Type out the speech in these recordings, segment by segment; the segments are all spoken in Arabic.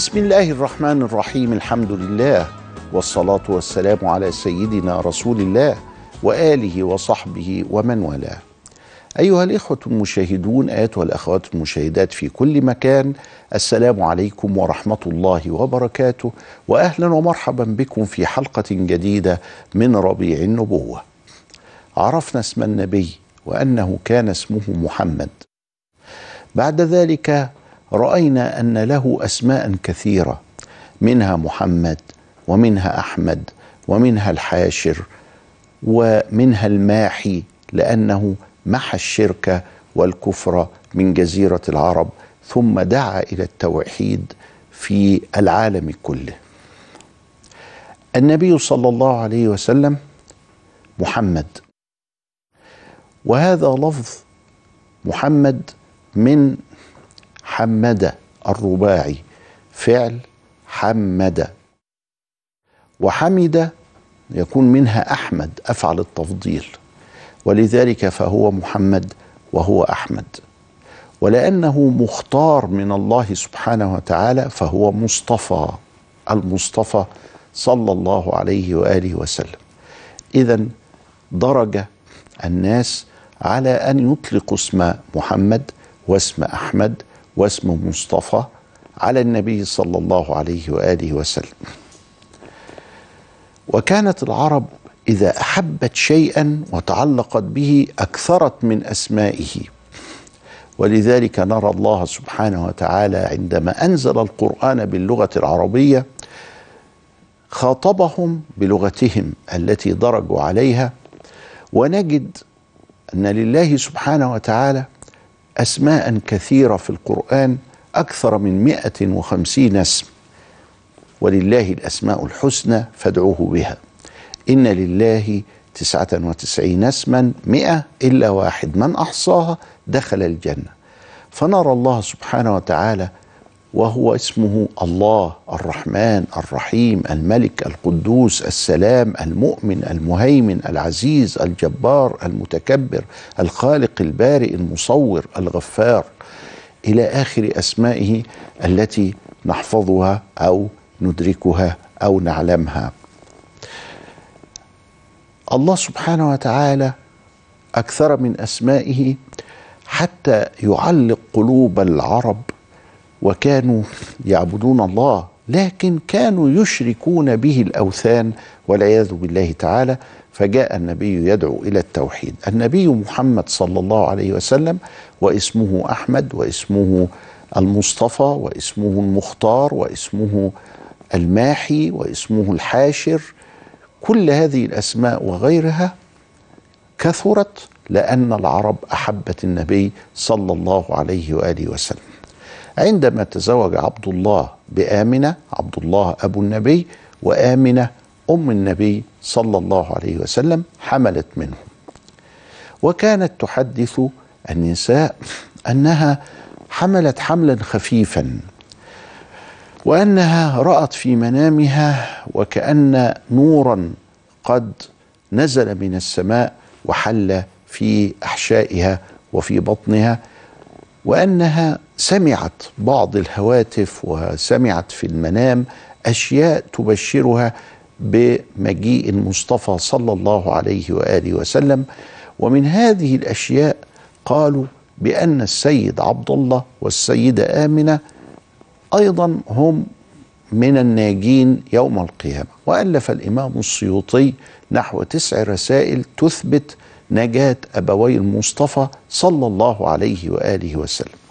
بسم الله الرحمن الرحيم الحمد لله والصلاة والسلام على سيدنا رسول الله وآله وصحبه ومن والاه. أيها الإخوة المشاهدون أيتها الأخوات المشاهدات في كل مكان السلام عليكم ورحمة الله وبركاته وأهلا ومرحبا بكم في حلقة جديدة من ربيع النبوة. عرفنا اسم النبي وأنه كان اسمه محمد. بعد ذلك رأينا أن له أسماء كثيرة منها محمد ومنها أحمد ومنها الحاشر ومنها الماحي لأنه محى الشرك والكفر من جزيرة العرب ثم دعا إلى التوحيد في العالم كله. النبي صلى الله عليه وسلم محمد. وهذا لفظ محمد من حمد الرباعي. فعل حمد. وحمد يكون منها أحمد أفعل التفضيل. ولذلك فهو محمد وهو أحمد. ولأنه مختار من الله سبحانه وتعالى فهو مصطفى المصطفى صلى الله عليه وآله وسلم. إذا درج الناس على أن يطلقوا اسم محمد واسم أحمد واسم مصطفى على النبي صلى الله عليه وآله وسلم. وكانت العرب إذا أحبت شيئا وتعلقت به أكثرت من أسمائه. ولذلك نرى الله سبحانه وتعالى عندما أنزل القرآن باللغة العربية خاطبهم بلغتهم التي درجوا عليها. ونجد أن لله سبحانه وتعالى أسماء كثيرة في القرآن أكثر من مئة وخمسين اسم. ولله الأسماء الحسنى فادعوه بها. إن لله تسعة وتسعين اسما مئة إلا واحد. من أحصاها دخل الجنة. فنرى الله سبحانه وتعالى وهو اسمه الله الرحمن الرحيم الملك القدوس السلام المؤمن المهيمن العزيز الجبار المتكبر الخالق البارئ المصور الغفار. إلى آخر أسمائه التي نحفظها أو ندركها أو نعلمها. الله سبحانه وتعالى أكثر من أسمائه حتى يعلق قلوب العرب وكانوا يعبدون الله لكن كانوا يشركون به الأوثان والعياذ بالله تعالى فجاء النبي يدعو إلى التوحيد. النبي محمد صلى الله عليه وسلم واسمه أحمد واسمه المصطفى واسمه المختار واسمه الماحي واسمه الحاشر كل هذه الأسماء وغيرها كثرت لأن العرب أحبت النبي صلى الله عليه وآله وسلم. عندما تزوج عبد الله بآمنة عبد الله أبو النبي وآمنة أم النبي صلى الله عليه وسلم حملت منه. وكانت تحدث النساء أنها حملت حملا خفيفا وأنها رأت في منامها وكأن نورا قد نزل من السماء وحل في أحشائها وفي بطنها وأنها سمعت بعض الهواتف وسمعت في المنام أشياء تبشرها بمجيء المصطفى صلى الله عليه وآله وسلم ومن هذه الأشياء قالوا بأن السيد عبد الله والسيدة آمنة أيضا هم من الناجين يوم القيامة. وألف الإمام السيوطي نحو تسع رسائل تثبت نجاة أبوي المصطفى صلى الله عليه وآله وسلم.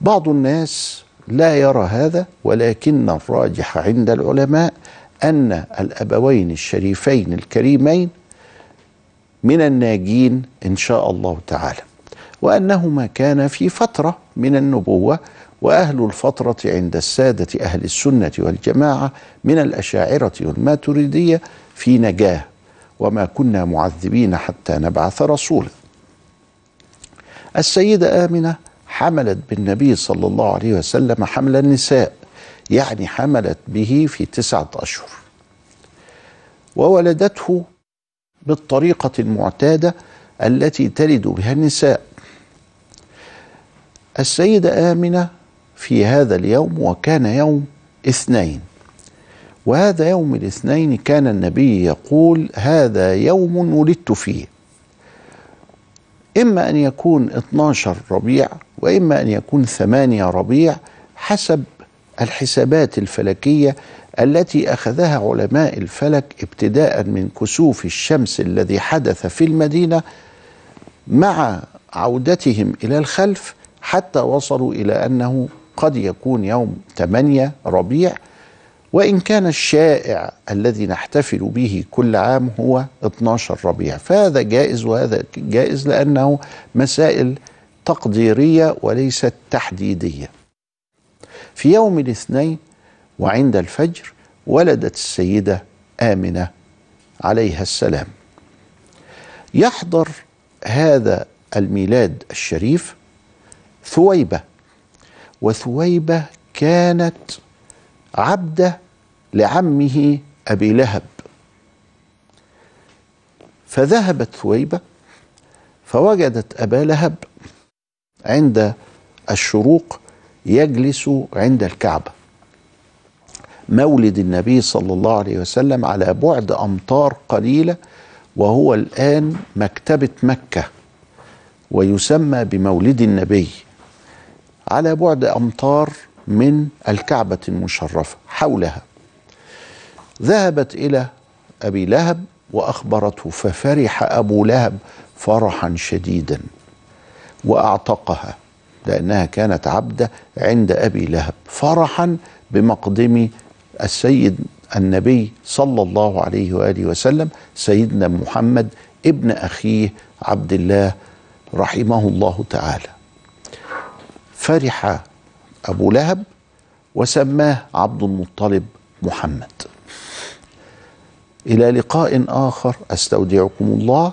بعض الناس لا يرى هذا ولكن الراجح عند العلماء أن الأبوين الشريفين الكريمين من الناجين إن شاء الله تعالى وأنهما كان في فترة من النبوة وأهل الفترة عند السادة أهل السنة والجماعة من الأشاعرة والماتريدية في نجاة وما كنا معذبين حتى نبعث رسولا. السيدة آمنة حملت بالنبي صلى الله عليه وسلم حمل النساء يعني حملت به في تسعة أشهر. وولدته بالطريقة المعتادة التي تلد بها النساء. السيدة آمنة في هذا اليوم وكان يوم اثنين. وهذا يوم الاثنين كان النبي يقول هذا يوم ولدت فيه. إما أن يكون 12 ربيع وإما أن يكون 8 ربيع حسب الحسابات الفلكية التي أخذها علماء الفلك ابتداء من كسوف الشمس الذي حدث في المدينة مع عودتهم إلى الخلف حتى وصلوا إلى أنه قد يكون يوم 8 ربيع. وإن كان الشائع الذي نحتفل به كل عام هو 12 ربيع. فهذا جائز وهذا جائز لأنه مسائل تقديرية وليست تحديدية. في يوم الاثنين وعند الفجر ولدت السيدة آمنة عليها السلام. يحضر هذا الميلاد الشريف ثويبة وثويبة كانت عبدة لعمه أبي لهب. فذهبت ثويبة فوجدت أبا لهب عند الشروق يجلس عند الكعبة. مولد النبي صلى الله عليه وسلم على بعد امتار قليلة وهو الآن مكتبة مكة ويسمى بمولد النبي على بعد امتار من الكعبة المشرفة حولها. ذهبت إلى أبي لهب وأخبرته ففرح أبو لهب فرحا شديدا. وأعتقها لأنها كانت عبدة عند أبي لهب فرحا بمقدم السيد النبي صلى الله عليه وآله وسلم سيدنا محمد ابن أخيه عبد الله رحمه الله تعالى. فرح أبو لهب وسماه عبد المطلب محمد. إلى لقاء آخر أستودعكم الله